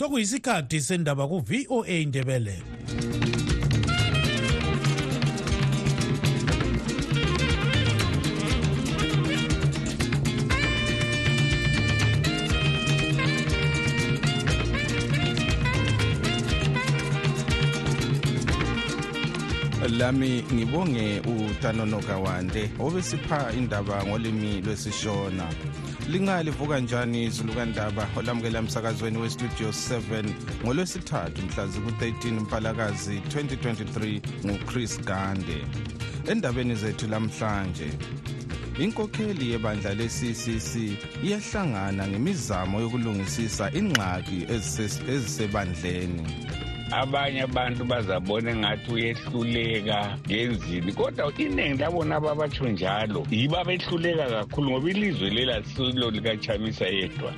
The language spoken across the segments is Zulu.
sokuyisikhathi sendaba ku-voa indebele lami ngibonge utanono kawande obesipha indaba ngolimi lwesishona. Lingalivuka njani izulukandaba olamukela emsakazweni westudio 7 ngolwesithathu mhla ziku-13 mpalakazi 2023 nguchris gande. Endabeni zethu lamhlanje inkokheli yebandla le-ccc iyahlangana ngemizamo yokulungisisa ingxaki ezisebandleni. Abanye abantu bazabona engathi uyehluleka ngenzini kodwa iningi labona ababatsho njalo. Yibo abehluleka kakhulu ngoba ilizwe lelasilo likachamisa yedwa.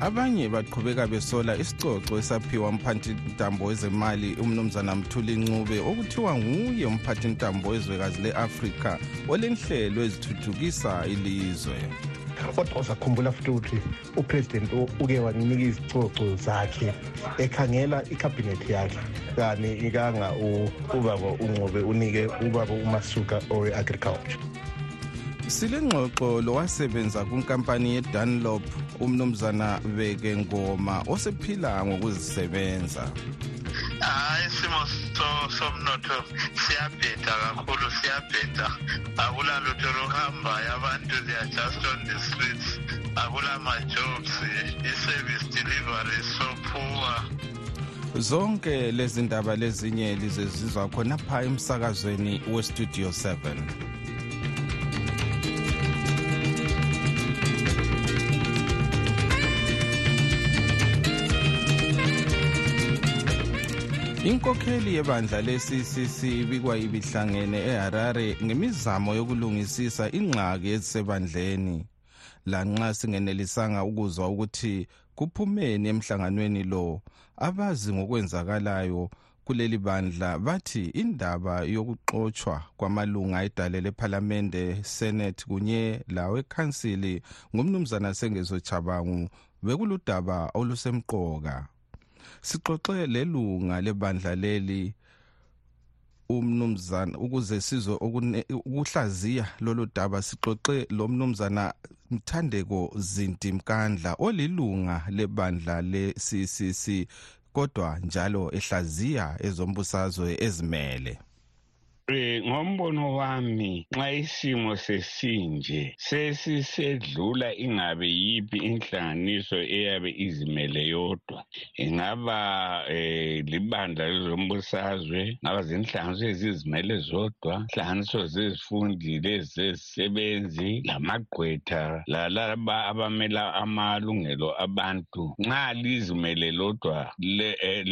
Abanye baqhubeka besola isicoco esaphiwa umphathintambo wezemali umnumzana mthuli ncube okuthiwa nguye umphathintambo wezwekazi le-afrika olenhlelo ezithuthukisa ilizwe kodwa uzakhumbula futhi ukuthi upresident uke wanika izicoco zakhe ekhangela ikhabhinethi yakhe. Kani ikanga ubaba uncobe unike ubaba umasuka owe-agriculture silengxoxo lowasebenza kunkampani yedanlop umnumzana beke ngoma osephila ngokuzisebenza hayi isimo somnotho siyabheda kakhulu siyabheda. Akula lutho luhambayo abantu they are just on the streets. Akula ma-jobs i-service delivery so poor. Zonke lezi ndaba lezinye lize zizwa khonapha emsakazweni westudio 7 inkokheli yebandla le-ccc ibikwa ibihlangene eharare ngemizamo yokulungisisa ingxaki ezisebandleni. Lanxa singenelisanga ukuzwa ukuthi kuphumeni emhlanganweni lo abazi ngokwenzakalayo kuleli bandla bathi indaba yokuxotshwa kwamalunga edale lephalamende senate kunye lawekhansili ngumnumzana sengezo chabangu bekuludaba olusemqoka. Sixoxe lelunga lebandla leli umnumzana ukuze sizwe ukuhlaziya lolu daba sixoxe lo mnumzana mthandeko zinti mkandla olilunga lebandla le-ccc kodwa njalo ehlaziya ezombusazwe ezimele. Eh ngombono wami nxa isimo sesinje sesisedlula ingabe yipi inhlanganiso eyabe izimele yodwa ingaba eh libandla lezombusazwe ngaba zinhlanganiso ezizimele zodwa inhlanganiso zezifundi lezezisebenzi lamagqwetha lalaba abamela amalungelo abantu. Nxa lizimele lodwa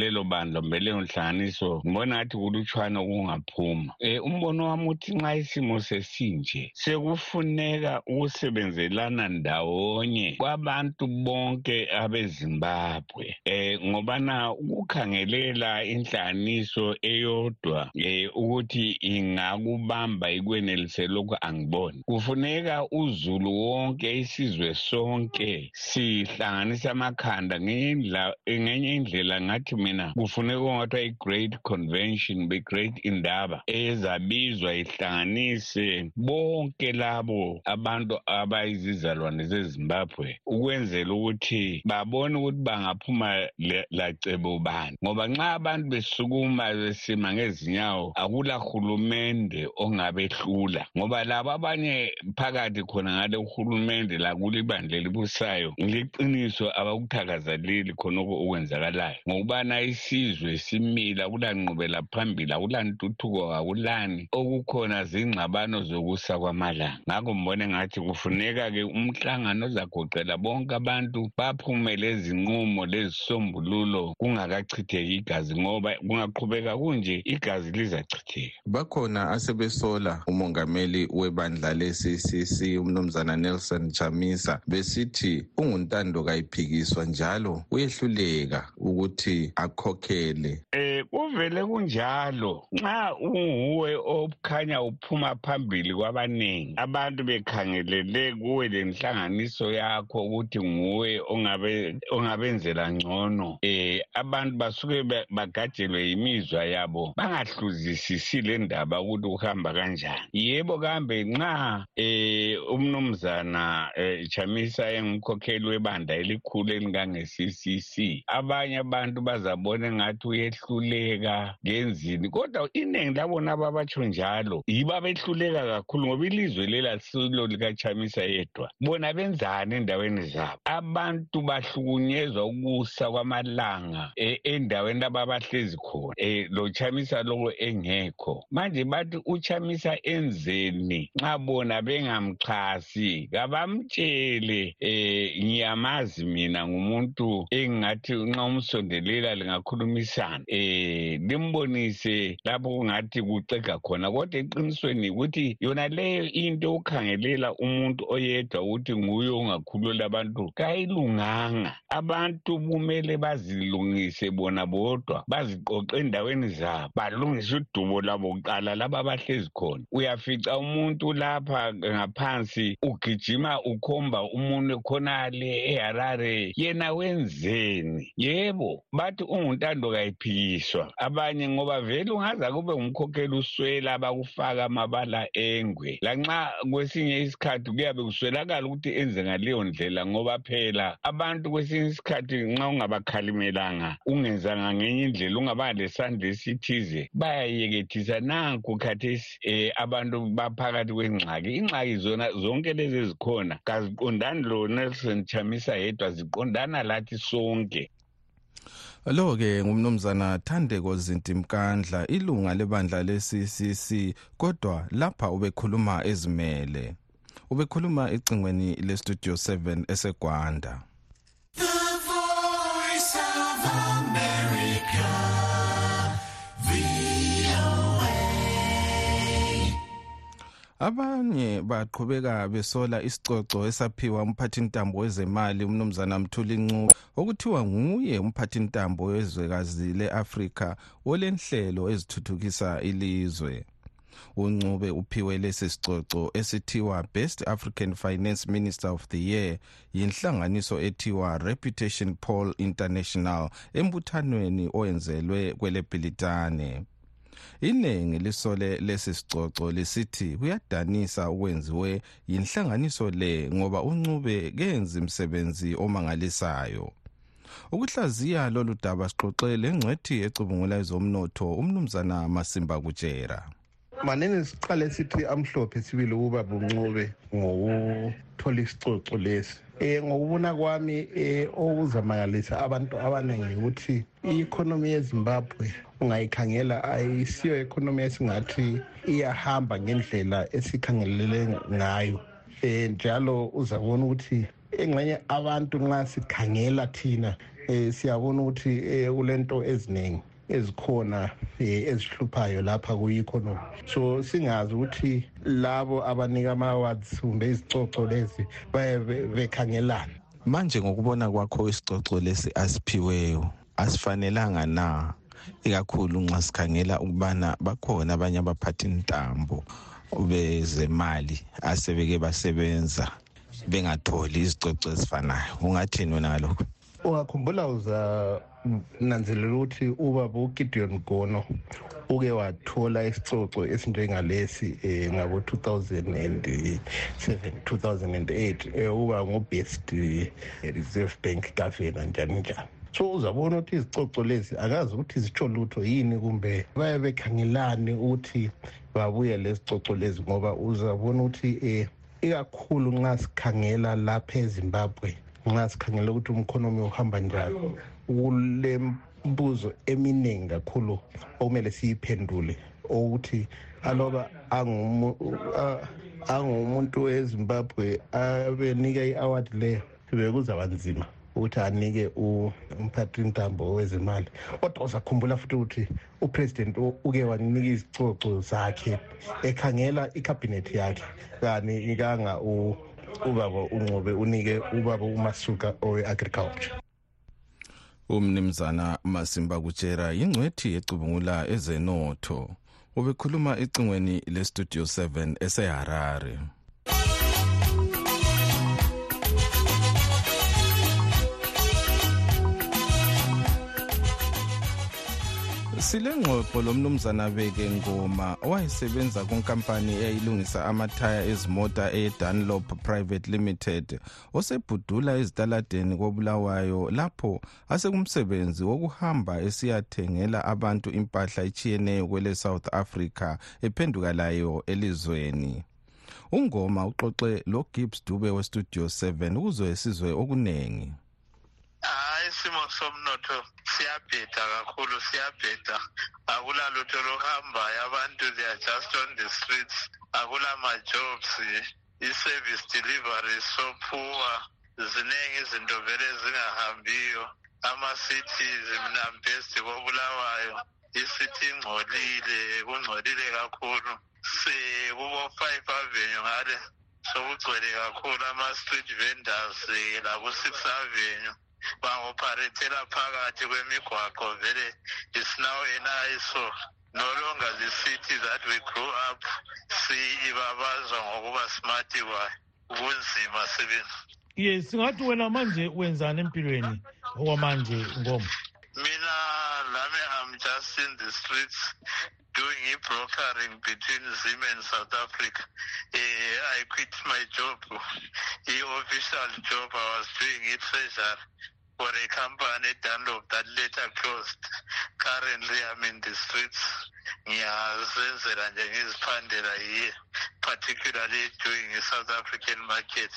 lelo bandla kumbe leyo nhlanganiso ngibona ngathi kulutshwana okungaphuma. Um umbono wami uthi nxa isimo sesinje sekufuneka ukusebenzelana ndawonye kwabantu bonke abezimbabwe. Um ngobana ukukhangelela inhlanganiso eyodwa um ukuthi ingakubamba ikwenelise lokhu angiboni. Kufuneka uzulu wonke isizwe sonke sihlanganise amakhanda ngenye indlela ngathi mina kufuneka ongathiwa i-great convention be-great indaba ezabizwa ihlanganise bonke labo abantu abayizizalwane zezimbabwe ukwenzela ukuthi babone ukuthi bangaphuma lacebo bani. Ngoba nxa abantu besukuma besima ngezinyawo akula hulumende ongabehlula. Ngoba labo abanye phakathi khona ngale uhulumende lakulibandla elibusayo liqiniso abakuthakazaleli khonoko okwenzakalayo. Ngokubana isizwe simila akulanqubela phambili akulantuthuko akulani okukhona zingxabano zokusa kwamalanga. Ngakho mbone ngathi kufuneka-ke umhlangano ozagoqela bonke abantu baphume lezinqumo lezisombululo kungakachitheki igazi ngoba kungaqhubeka kunje igazi lizachitheka. Bakhona asebesola umongameli webandla le-ccc umnumzana nelson chamisa besithi unguntando kayiphikiswa njalo uyehluleka ukuthi akhokhele. Um kuvele kunjalo. Nxa unguwe okhanya uphuma phambili kwabaningi abantu bekhangelele kuwe lenhlanganiso yakho ukuthi nguwe ongabe ongabenzela ngcono. Eh abantu basuke ba- bagajelwe yimizwa yabo bangahluzisisi le ndaba ukuthi uhamba kanjani. Yebo kambe nxa eh umnumzana eh, chamisa engumkhokheli webandla elikhulu elingange-ccc abanye abantu bazabona engathi uyehluleka. Ngenzini. Kodwa iningi labona ababatsho njalo yibo abehluleka kakhulu ngoba ilizwe lelasilo likachamisa yedwa. Bona benzani endaweni zabo? Abantu bahlukunyezwa ukusa kwamalanga eh, endaweni laba abahlezi khona um lo chamisa lowo engekho. Manje bathi uchamisa enzeni nxa bona bengamxhasi? Kabamtshele um ngiyamazi mina ngumuntu engingathi nxa umsondelela lingakhulumisana um limbonise lapho kungathi kucega khona kodwa eqinisweni ukuthi yona leyo into ukhangelela umuntu oyedwa ukuthi nguye ongakhulula abantu kayilunganga. Abantu kumele bazilungise bona bodwa baziqoqe endaweni zabo balungise udubo lwabo kuqala laba abahlezi khona. Uyafica umuntu lapha ngaphansi ugijima ukhomba umuntu khonale eharare yena wenzeni? Yebo bathi unguntando kayiphikiswa. Abanye ngoba vele ungaza kube ngumkhokheli uswela bakufaka amabala engwe. Lanxa kwesinye isikhathi kuyabe kuswelakala ukuthi enze ngaleyo ndlela ngoba phela abantu kwesinye isikhathi nxa ungabakhalimelanga ungenzanga ngenye indlela ungaba lesandla esithize bayayekethisa. Nanku khathesi um abantu baphakathi kwengxaki ingxaki zona zonke lezi ezikhona kaziqondani lo nelson chamisa yedwa ziqondana lathi sonke lo-ke ngumnumzana thandeko zinti mkandla ilunga lebandla le-ccc kodwa lapha ubekhuluma ezimele ubekhuluma ecingweni lestudio 7 esegwanda The voice of America. Abanye baqhubeka besola isicoco esaphiwa umphathintambo wezemali umnumzana mthuli ncu okuthiwa nguye umphathintambo wezwekazi le-afrika olenhlelo ezithuthukisa ilizwe. Uncube uphiwe lesi sicoco esithiwa best african finance minister of the year yinhlanganiso ethiwa reputation poll international embuthanweni owenzelwe kwelebhilitane iningi lisole lesi sicoco lisithi kuyadanisa okwenziwe yinhlanganiso le ngoba uncube kenzi imsebenzi omangalisayo. Ukuhlaziya lolu daba sixoxe lengcwethi ecubungula ezomnotho umnumzana masimba kutshera. Manene siqale sithi amhlophe sibili ukuba buncube ngokuthola isicoco lesi. Um ngokubona kwami um okuzamangalisa abantu abaningi ukuthi i-economy yezimbabwe ungayikhangela ayisiyo economy esingathi iyahamba ngendlela esikhangelele ngayo. Um njalo uzabona ukuthi engxenye abantu nxa sikhangela thina um siyabona ukuthi um kulento eziningi. Ezikhona eh, ezihluphayo lapha kuyi-economy so singazi ukuthi labo abanika ama-awards kumbe izicoco lezi baye be- bekhangelani manje ngokubona kwakho isicoco lesi asiphiweyo asifanelanga na? Ikakhulu nxa sikhangela ukubana bakhona abanye abaphathi ntambo bezemali asebeke basebenza bengatholi izicoco ezifanayo. Ungathini wena ngalokho? Ungakhumbula uzananzelela ukuthi ubaba ugideon gono uke wathola isicoco esinjengalesi um ngabo-2007 2008 um uba ngobest eh, reserve bank governor njani njani. So uzabona ukuthi izicoco lezi akazi ukuthi zitsho lutho yini kumbe baye bekhangelani ukuthi babuye lezicoco lezi ngoba uzabona ukuthi um ikakhulu nxa sikhangela lapha ezimbabwe nxa sikhangela ukuthi umkhonomi uhamba njani. Kule mbuzo eminingi kakhulu okumele siyiphendule okuthi aloba angumu- a- angumuntu wezimbabwe abenika i-award leyo bekuzaba nzima ukuthi anike u- umphathintambo wezimali kodwa uzakhumbula futhi ukuthi upresident u- uke wanika izicoco zakhe ekhangela ikhabhinethi yakhe kani ikanga u- ubaba uncobe unike ubaba umasuka owe-agriculture. Umnimzana masimba kutshera yingcwethi ecubungula ezenotho. Ubekhuluma ecingweni lestudio 7 eseharare. Silengxoxo lomnumzana beke ngoma owayesebenza kunkampani eyayilungisa amathaya ezimota edanlop private limited osebhudula ezitaladeni kobulawayo lapho asekumsebenzi wokuhamba esiyathengela abantu impahla etshiyeneyo kwele south africa ephenduka layo elizweni. Ungoma uxoxe logibbs dube westudio 7 ukuze sizwe okuningi hayi isimo somnotho siyabheda kakhulu siyabheda. Akulalutho luhambayo abantu they are just on the streets. Akulama-jobs i-service delivery so poor. Ziningi izinto vele zingahambiyo. Ama-cities mnambesti kobulawayo isithi ingcolile kungcolile kakhulu. Sekubo-five avenue ngale sokugcwele kakhulu ama-street vendors eh, laku-six avenue. Bangoparethela phakathi kwemigwaqo vele is now an eyesore no longer the city that we grew up. Siyibabazwa ngokuba smart kwayo kunzima sebenzi. Ye singathi wena manje wenzani empilweni okwamanje ngoma? Mina lami i'm just in the streets doing i-brokering between zim and south africa. Uh, i quit my job i-official job. I was doing i-treasury for a company dunlop that later closed. Currently i'm in the streets. Ngiyazenzela nje ngiziphandela yiye particularly doing i-south african market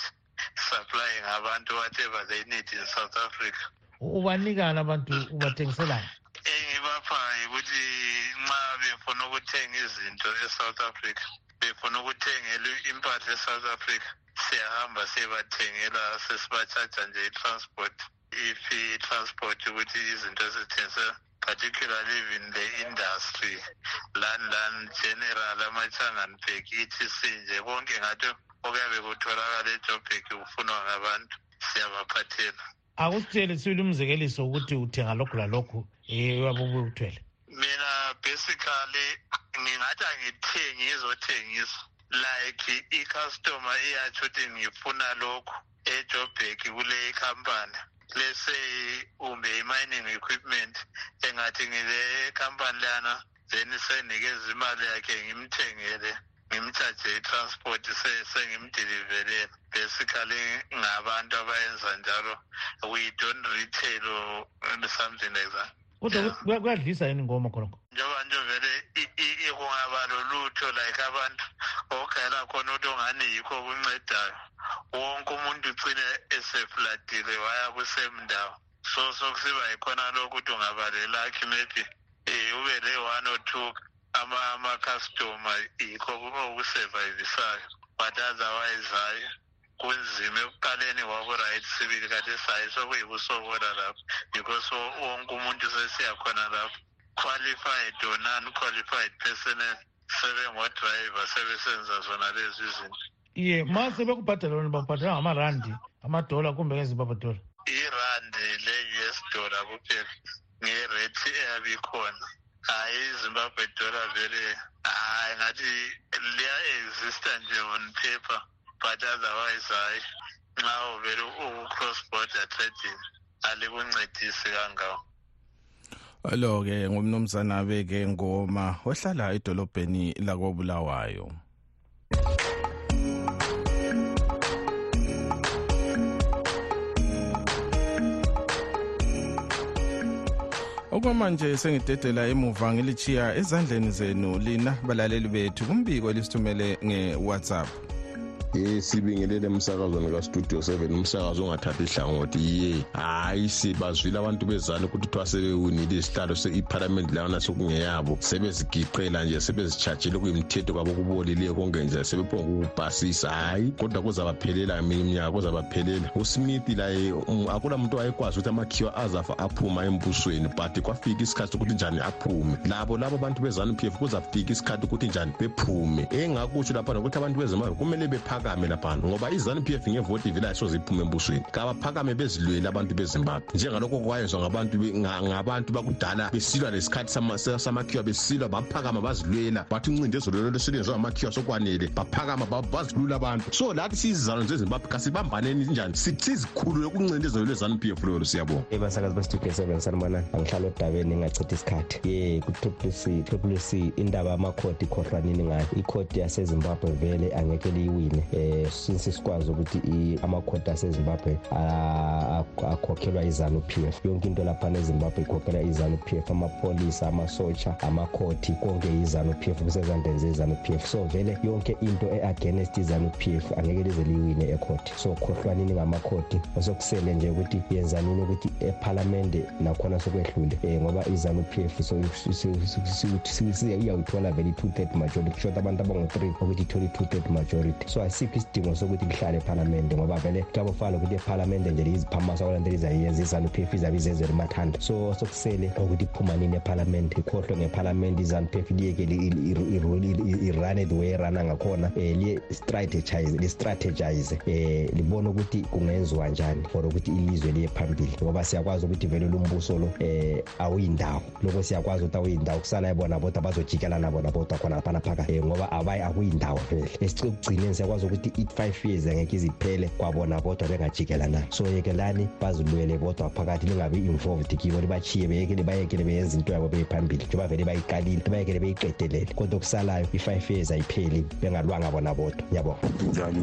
supplying abantu whatever they need in south africa. Ubanikani abantu ubathengiselayo engibapha yikuthi nxa befuna ukuthenga izinto e-south africa befuna ukuthengela impahla e-south africa siyahamba siyebathengela sesibatshaja nje i-transport. If i-transport ukuthi izinto ezithengisela particularly even the industry lani general amachanganbek etc nje konke ngathi okuyabe kutholakala ejobhek kufunwa ngabantu siyabaphathela. Akusitshele sibili umzekeliso ukuthi uthenga lokhu lalokhu um uyabe ubuthwele mina basically ngingathi angithengi ngizothengisa. Like i-customer iyatsho ukuthi ngifuna lokhu ejobhek kule company let's say umbe i-mining equipment engathi ngile company lana then senikeza imali yakhe ngimthengele. Ngimtshaje i-transport se- sengimdelivelela basically ngabantu abayenza njalo. We don't retail or something like that. Kodwa Yeah. kuya- kuyadlisa yini ngoma khonokho njengoba nje vele kungaba lolutho like abantu okugayela khona ukuthi ongani yikho kuncedayo wonke umuntu ugcine esefladile waya kusemndawo so sokusiba yikhona lokhu ukuthi ungaba lelakhi maybe um ube le-one or two ama-customer yikho okusurvivisayo but otherwise hayi kunzima ekuqaleni kwaku-right sibili kade sayi sokuyikusokola lapho because wo- wonke umuntu sesiyakhona lapho. Qualified or non-qualified personnel sebengodriver sebesenza zona lezi zinto ye ma sebekubhadala wena bakubhadala ngamarandi amadola kumbe ngezimbabwe dola irandi le-us dollar kuphela ngerate eyabe ikhona hayi izimbabwe dollar vele hayi ngathi liya-exista nje on paper but otherwise hayi nxa uvele uku-cross border trading alikuncedisi kangawo lo-ke ngumnumzana beke ngoma ohlala edolobheni lakobulawayo. Okwamanje sengidedela emuva ngilichiya ezandleni zenu lina balaleli bethu kumbiko elisithumele nge-whatsapp ye sibingelele emsakazweni kastudio 7 umsakazo ongathathi ihlangothi ye hayi sibazwile abantu bezana ukuthi kuthiwa sebewinile isihlalo se-iphalamende lana sokungeyabo. Sebezigiqela nje sebezitshajile kuyimthetho kwabo kubolileyo konke nje sebephonga ukubhasisa. Hayi kodwa kuzabaphelela minye iminyaka kuzabaphelela. Usmith laye um, akula muntu wayekwazi ukuthi amakhiwa azafa aphuma embusweni but kwafika isikhathi sokuthi njani aphume. Labo labo abantu bezanu p f kuzafika isikhathi ukuthi njani bephume. Engakutsho lapha nokuthi abantu bezimali kumele bephakame kabaphakame laphana ngoba i-zanup f ngevoti vele ayisoze iphume embusweni. Kabaphakame abantu bezimbabwe. Njengalokho kwayenzwa ngabantu bakudala besilwa lesikhathi samakhiwa besilwa baphakama bazilwela. Bathi ngamakhiwa sokwanele baphakama bazilula abantu. So lathi zezimbabwe kasibambaneni njani? Lolo siyabonga. Ebasakazi bestudio seven angihlala ngingachitha isikhathi. Ye ku-triple c indaba yamakhodi ngayo. Ikhodi yasezimbabwe vele angeke liyiwine um since sikwazi ukuthi i- amakhodi asezimbabwe a- a- akhokhelwa izanu p f yonke into laphana ezimbabwe ikhokhelwa izanu p f amapholisa amasotsha amakhoti konke izanu p f kusezandleni zezanu p f so vele yonke into e-against izanu p f angeke lize liyiwine ekhoti so khohlwanini ngamakhodi osokusele nje ukuthi yenzanini ukuthi ephalamende nakhona sokwehlule um ngoba izanu p f iyawithola vele i-two third majority kushoda abantu abangu-three ukuthi ithole i-two third majority so asikho isidingo sokuthi kuhlale ephalamende ngoba vele kuyabofana ephalamende nje f izabe limathanda so sokusele ukuthi iphuma ephalamende ikhohlwe ngephalamende izanu p f liyekele irane the way erana ngakhona um li-strategize um libone ukuthi kungenziwa njani for ukuthi ilizwe liye phambili. Ngoba siyakwazi ukuthi vele lo um awuyindawo. Loko siyakwazi ukuthi awuyindawo yibona bodwa bazojikelana bona bodwa khona phaka um ngoba vele. Siyakwazi ukuthi i-five years angeke iziphele kwabona bodwa bengajikelanayo so yekelani bazilwele bodwa phakathi lingabi involved kibo libachiye beyekele bayekele beyenza into yabo beyiphambili njengoba vele bayiqalile bayekele beyiqedelele. Kodwa okusalayo i-five years ayipheli bengalwanga bona bodwa. Ngiyabonga njani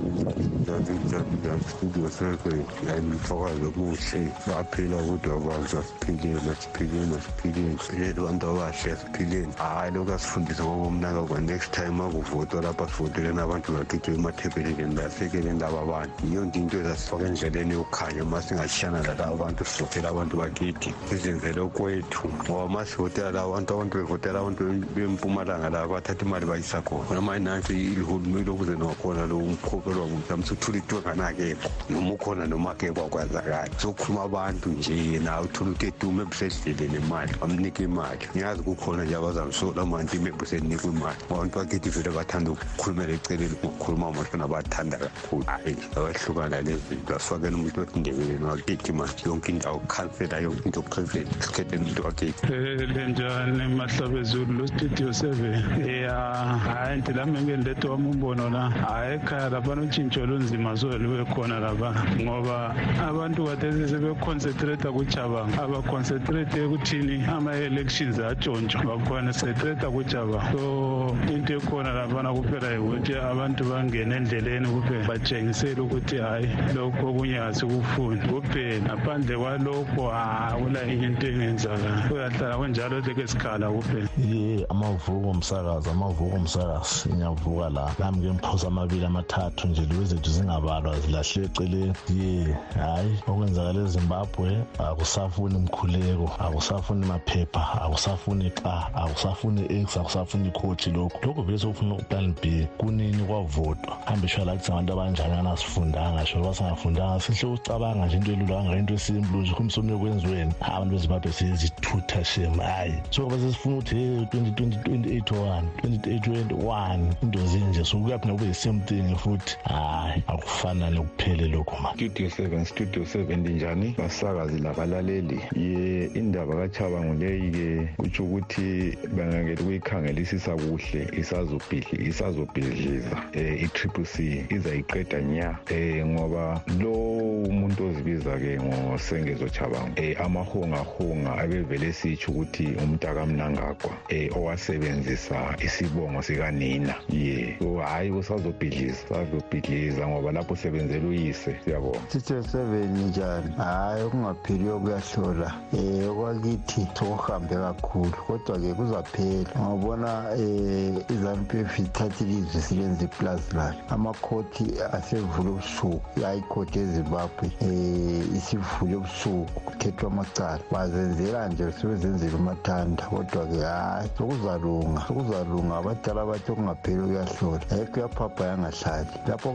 njani njani njani studio seven yayimfakazi kuhle. Baphila kodwa banza siphilile siphilile siphilile yethu bantu abahle siphilile hhayi lokhu asifundise ngokomnaka kwa-next time akuvotwa lapha sivotele nabantu bakhithwe emathebeleni lasekeleni laba bantu. Yiyo nto into ezasifaka endleleni yokukhanya ma singashiyana lalaba bantu sivotela abantu bakithi sizenzele okwethu ngoba ma sivotela laba bantu abantu bevotela abantu bempumalanga laba bathatha imali bayisa khona. Noma nansi ihulumeni okuze nakhona lo umkhokelwa mhlawumbe suthula itwenga nakekho noma ukhona noma akekho akwazakali sokukhuluma abantu nje nawe uthola ukuthi edume ebusedlile nemali bamnika imali. Ngiyazi kukhona nje abazamsola manje imephu senikwa imali. Abantu bakithi vele bathanda ukukhulumela eceleni ngokukhuluma amashona bathanda kakhulu. Hayi abahlukana lezi zinto asifakeni umuntu wesindebeleni wakithi manje yonke indawo khansela yonke into president sikhetheni umuntu wakithi lenjani mahlabezulu lo studio seven. Ya hayi nti lami ngendlethe wami umbono la. Hayi ekhaya laphana utshintsho lunzima soze lube khona lapha ngoba abantu kathesi sebeconcentrata kucabanga abaconcentrate ekuthini ama-elections atshontshwa baconcentrata kucabanga so into ekhona laphana kuphela yikuthi abantu bangene endleleni kuphela batshengisele ukuthi hhayi lokhu okunye asikufuni kuphela ngaphandle kwalokho akula enye into engenzakala kuyahlala kunjalo leke sikhala kuphela ye amavuko umsakazi amavuko umsakazi ngiyavuka la. Nami ngemphosa amabili amathathu nje liwe zethu zingabalwa zilahle eceleni. Ye hhayi okwenzakala ezimbabwe akusafuni mkhuleko akusafuni maphepha akusafuni ka akusafuni x akusafuni ikhothi lokhu. Lokhu vele sokufuna uplan b kunini kwavotwa? Hambe sho lathi singabantu abanjani angasifundanga sho loba singafundanga? Sihle ucabanga nje into elula angayinto esimple nje kumsomi yokwenziweni abantu bezimbabwe sezithutha shem hayi. So kube sesifuna ukuthi hey 2020 28 2021 into zinje so kuyaphinda kube yi-same thing futhi. Hayi akufana nokuphele lokhu ma studio seven studio seven linjani basakazi labalaleli. Ye indaba kachabangu leyi-ke kutsho ukuthi bangangele ukuyikhangelisisa kuhle isazobhidli isazobhidliza um i-triple c izayiqeda nya. Um ngoba lo umuntu ozibiza-ke ngosengezo chabangu um amahongahonga abevele sitsho ukuthi umntakamnangagwa um owasebenzisa isibongo sikanina. Ye so hhayi usazobhidliza usazobhidliza ngoba lapho usebenzela uyise. Siyabonga. Studio seven njani? Hhayi okungapheliyo kuyahlola um okwakithi sokuhambe kakhulu kodwa-ke kuzaphela. Ngabona um i-zanup f ithatha ilizwe silenza iplazi layo. Amakhoti asevule ubusuku i-high court ezimbabwe um isivule ubusuku kuthethwa amacala. Bazenzela nje sebezenzela umathanda kodwa-ke hhayi sokuzalunga sokuzalunga abadala bathi okungapheli kuyahlola. Ayikho uyaphapha yangahlali lapho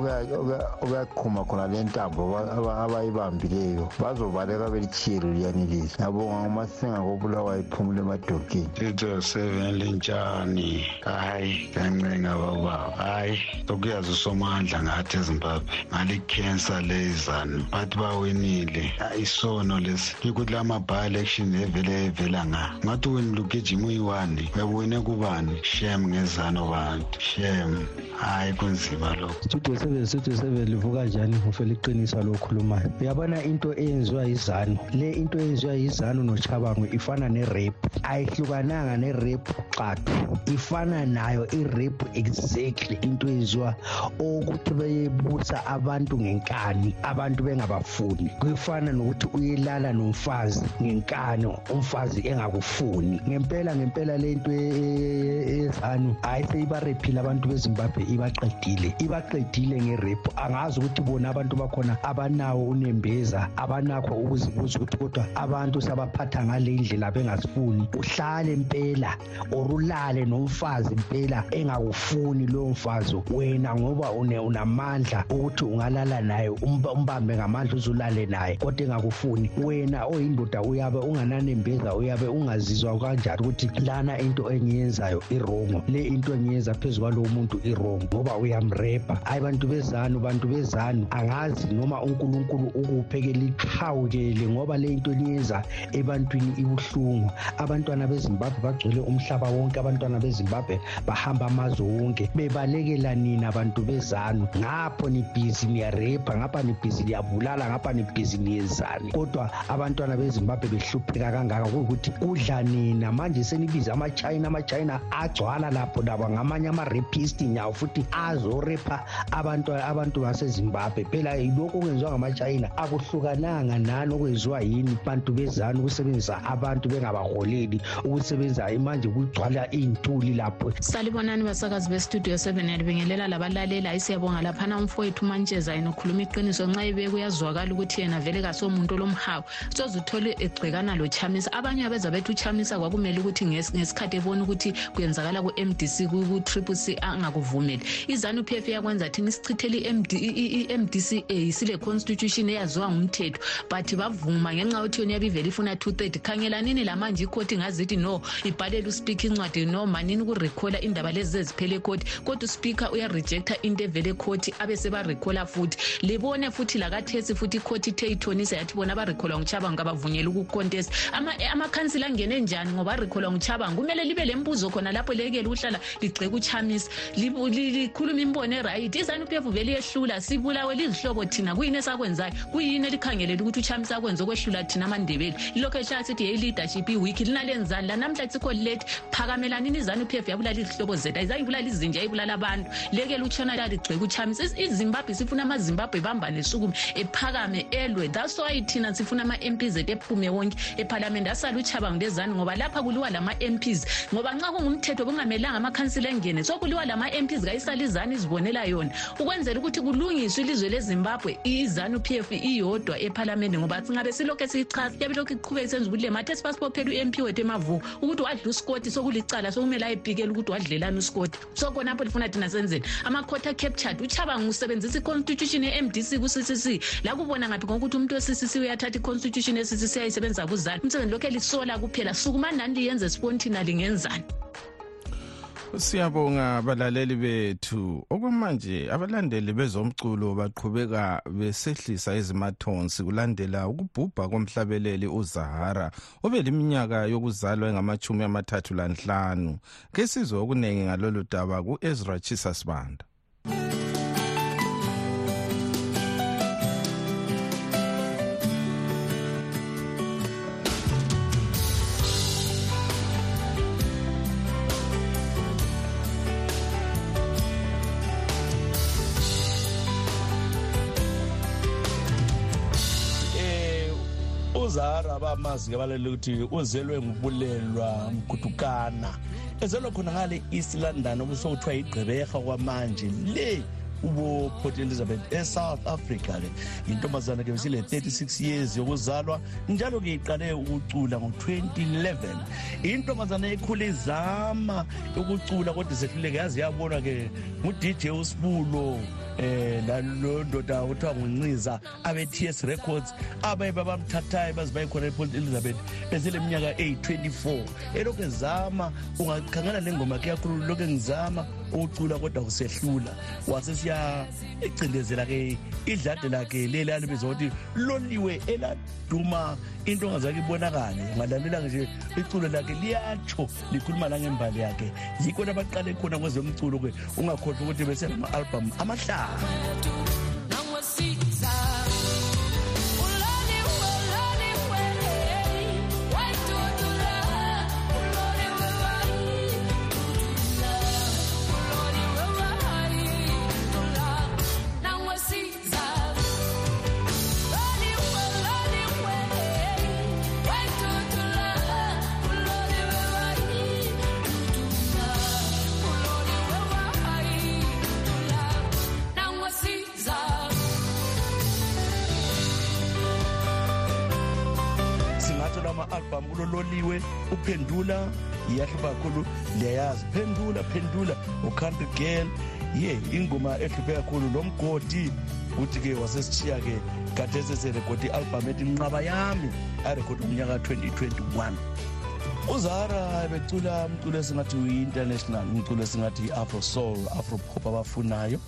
okuyaqhuma khona le ntambo abayibambileyo bazobaleka belithiyelo liyanelisa yabonga ngomasinga kobulawayo iphumule emadokeni. Tito seven linjani hayi kancenga bababa hayi sokuyazi usomandla ngathi ezimbabwe ngalikhensa lezanu bathi bawinile isono lesi. Yikuthi la ma-bi-election evele evela nga? Ngathi wena lugijima uyi-one uyabuwine kubani? Shem ngezano bantu. Shem. Hayi kunzima lokho. Studio seven studio seven livuka njani? Ngifela iqinisa lokhulumayo uyabona into eyenziwa yizanu? Le into eyenziwa yizanu nochabango ifana nerep ayihlukananga nerep qathu. Ifana nayo irep exactly into eyenziwa okuthi beyebusa abantu ngenkani abantu bengabafuni. Kufana nokuthi uyelala nomfazi ngenkani umfazi engakufuni. Ngempela ngempela lento ezanu hayi seyibarephile abantu bezimbabwe ibaqedile. Ibaqedile ngerephu angazi ukuthi bona abantu bakhona abanawo unembeza abanakho ukuzibuza ukuthi kodwa abantu sabaphatha ngale ndlela bengasifuni uhlale mpela or ulale nomfazi mpela engakufuni lowo mfazi wena ngoba unamandla ukuthi ungalala naye umbambe ngamandla uzulale naye. Kodwa engakufuni wena oyindoda uyabe ungananembeza uyabe ungazizwa kanjani ukuthi lana into engiyenzayo irongo le into engiyenza phezu kwalowo muntu irongo ngoba uyamrepha hayi bantu bezanu bantu bezanu angazi noma unkulunkulu ukuphe-ke liqhawukele ngoba le into liyenza ebantwini ibuhlungu. Abantwana bezimbabwe bagcwele umhlaba wonke abantwana bezimbabwe bahamba amazwe wonke bebalekela nina bantu bezanu ngapho nibhizi niyarepha ngapha nibhizi niyabulala ngapha nibhizi niyenzani kodwa abantwana bezimbabwe behlupheka kangaka kuyukuthi kudla nina. Manje senibiza amachina amachina agcwala lapho laba ngamanye ama-repist nyawo futhi azorepha abantu abantu basezimbabwe. Phela lokhu okwenziwa ngamachina akuhlukananga nani okwenziwa yini. Bantu bezanu ukusebenzisa abantu bengabaholeli ukusebenzisa manje kugcwala iy'ntuli lapho. Salibonani basakazi bestudio seven yalibingelela labalaleli. Hayi siyabonga laphana umfowethu umantsheza yena ukhuluma iqiniso. Nxa ibeke uyazwakala ukuthi yena vele kasomuntu olomhawu soze uthole egxekana lochamisa. Abanye abeza bethi uchamisa kwakumele ukuthi ngesikhathi ebona ukuthi kuyenzakala ku-mdc ku-triple c angakuvumeli. Izanu p f iyakwenza thina isichithele i-m d c a sile constitution eyaziwa ngumthetho. But bavuma ngenxa yokuthi yona iyabe ivele ifuna two thirty. Khangelanini lamanje ikhoti ngazithi no ibhalele uspika incwadi no manini ukurekhola indaba lezi zeziphele ekhoti. Kodwa uspika uyarejecta into evele ekhoti abe sebarekhola futhi. Libone futhi lakathesi futhi ikhoti ithe ithonisa yathi bona abarekholwa nguchabango kabavunyela ukukontest amakhansila angene njani ngoba arekholwa nguchabango kumele libe le mbuzo khona lapho lekele ukuhlala ligxeka uchamisa. Likhuluma imbono erayithi izanu p f vele iyehlula sibulawe lizihlobo thina? Kuyini esakwenzayo kuyini elikhangelele ukuthi uchamisa akwenze okwehlula thina amandebele? Ilokhu ehlala sithi yeyi-leadership iwiki linalenzani? Lanamhla sikho lilethi phakamelanini izanu p f yabulala izihlobo zethu. Ayizange ibulala izinja ibulala abantu. Lekele utshona laligxeka uchamisa izimbabwe sifuna amazimbabwe bambane sukume ephakame elwe. That's why thina sifuna ama-mps ethu ephume wonke ephalamende. Asale uchabango lezani ngoba lapha kuliwa lama-mps ngoba nxa kungumthetho kungamelanga amakhansila engene sokuliwa lama-mps kayisala izani izibonela yona. Ukwenzela ukuthi kulungiswe ilizwe lezimbabwe izanu p f iyodwa ephalamende ngoba singabe silokhu siyichaza yabe lokhu iqhubeke senza ukuthi le mathe sibasibophela u-mp wethu emavuko. Ukuthi wadla usikoti sokulicala sokumele ayebhikela ukuthi wadlelani usikoti. So khonapho lifuna thina senzeni. Amakhoti acaptured uchabanga usebenzisa i-constitution ye-mdc ku-ccc la kubona ngaphi ngokuthi umuntu we-ccc uyathatha i-constitution ye-ccc ayisebenzisa kuzani umsebenzi lokhu elisola kuphela. Sukumani nani liyenze spontinally ngenzani siyabonga abalaleli bethu. Okwamanje abalandeli bezomculo baqhubeka besehlisa izimathonsi kulandela ukubhubha komhlabeleli uzahara obeliminyaka yokuzalwa engamachumi amathathu lanhlanu. Ke sizwe okuningi ngalolu daba ku-ezra chisasbanda uzahara bamazi ke balele ukuthi uzelwe ngubulelwa mgutukana ezelwe khona ngale east london okusokuthiwa igqeberha kwamanje. Le uboport elizabeth esouth africa ke intombazana ke besile 36 years yokuzalwa njalo-ke iqale ukucula ngo-2011 intombazana ekhule izama ukucula kodwa sehluleke yaze yabonwa-ke ngudj usibulo eh lalo ndoda kuthiwa ngunciza abe-ts records abaye babamthathayo baze bayekhona eport elizabeth beseleminyaka eyi-24 elokhu ezama ungakhangela le ngoma yakhe yakhulu lokhu engizama. Ukucula kodwa kusehlula wasesiya ecindezela-ke idlade lakhe leli alibiza ukuthi loliwe eladuma. Into ongazake ibonakale ngalalela nje iculo lakhe liyatsho likhuluma langembali yakhe. Yikho labaqale khona kwezomculo-ke ungakhohlwa ukuthi besenama-albhamu amahlanu. Kulololiwe uphendula iyahlupha kakhulu liyayazi phendula phendula u-country girl ye ingoma ehluphe kakhulu lo mgodi kuthi-ke wasesishiya-ke kade seserekhodi i-albhamu ethi nqaba yami arekhodi ngomnyaka 2021 uzara becula umculo esingathi uyi-international umculo esingathi i-afro soul afro pop abafunayo.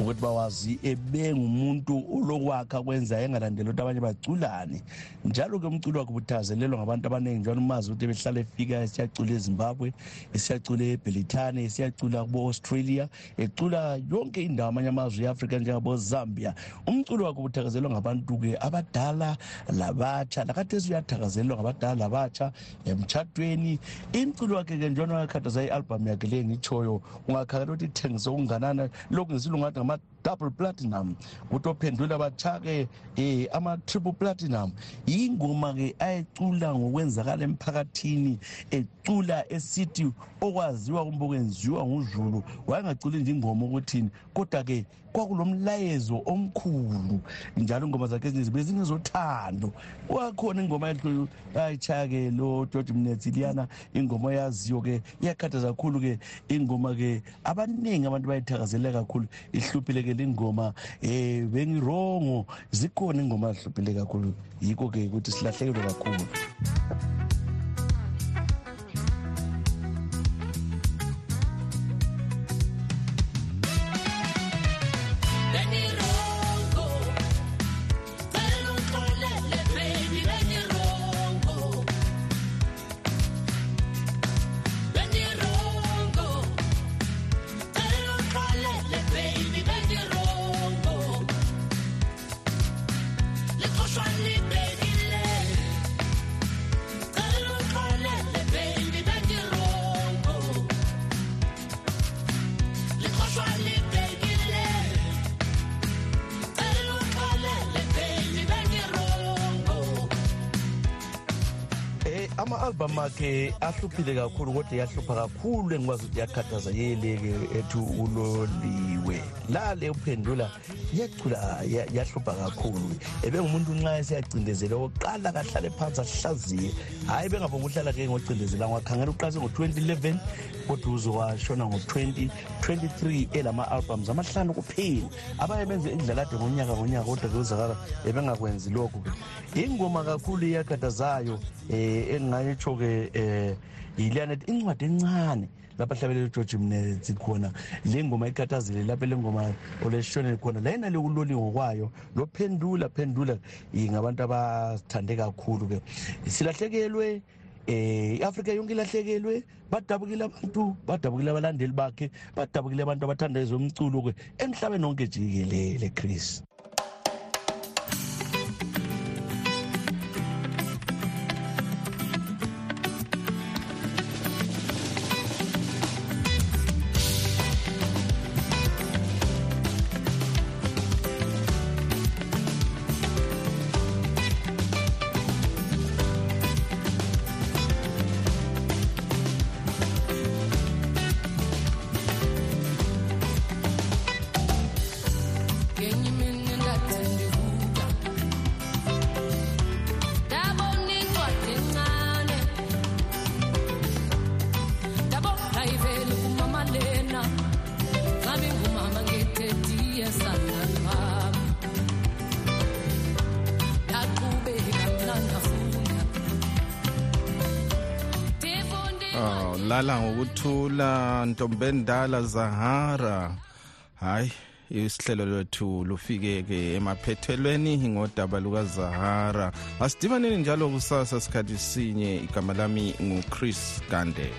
Ukuthi bawazi ebengumuntu olokwakha kwenza engalandeli ukuthi abanye baculane njalo-ke umculo wakhe ubuthazelelwa ngabantu abaningi. Njalo umazi ukuthi behlala efika esiyacula ezimbabwe esiyacula ebhelithane esiyacula kubo-australia ecula yonke indawo amanye amazwe e-afrika njengabo-zambia. Umculo wakhe ubuthakazelelwa ngabantu-ke abadala labatsha. Lakathesi uyathakazelelwa ngabadala labatsha emtshatweni. Imculo wakhe-ke njalo akhathaza i-albhamu yakhe le ngitshoyo ungakhangela ukuthi ithengise okunganana lokhu ngesilungu ngathi ngama-double platinum. Kuthi ophendula bathake um ama-triple platinum. Yingoma-ke ayecula ngokwenzakala emphakathini ecula esithi okwaziwa kumbe okwenziwa nguzulu. Wayengaculi nje ingoma ukuthini kodwa-ke kwakulomlayezo omkhulu njalo ingoma zakhe ezininzi bezingezothando wakhona ingoma ayitshaya-ke lo george mnetsi liyana ingoma oyaziyo-ke iyakhathaza kakhulu-ke ingoma-ke. Abaningi abantu bayithakazele kakhulu ihluphile-ke lingoma um bengirongo zikhona ingoma zihluphile kakhulu. Yikho-ke ukuthi silahlekelwe kakhulu. Ama-albhamu akhe ahluphile kakhulu kodwa yahlupha kakhulu engikwazi ukuthi yakhathaza yeleke ethi uloliwe lale uphendula yacula ya- yahlupha kakhulu. Ebengumuntu nxa esiyacindezela oqala kahlale phansi ahlaziye. Hhayi bengabonga uhlala ke ngocindezela ngakhangela uqalise ngo-2011 kodwa uze washona ngo-2023 elama-albums amahlanu kuphela. Abanye benze indlalade ngonyaka ngonyaka kodwa ke uzakala ebengakwenzi lokhu-ke ingoma kakhulu iyakhathazayo um engingayitsho-ke um yiliyana ethi incwadi encane. Lapho ahlabelele ugeorge mnetsi khona le ngoma ikhathazele lapho le ngoma oleshonele khona layena le uloli ngokwayo lophendula phendula eh, ngabantu abasithande kakhulu-ke. Silahlekelwe eh iAfrika yonke ilahlekelwe badabukile abantu badabukile abalandeli bakhe badabukile abantu abathanda ezomculo ke emhlabeni wonke jikelele Chris. Oh, lala ngokuthula ntombendala Zahara. Hayi, isihlelo lethu lufike ke emaphethelweni ngodaba luka Zahara. Asidibaneni njalo kusasa sikhathi sinye igama lami nguChris Gande.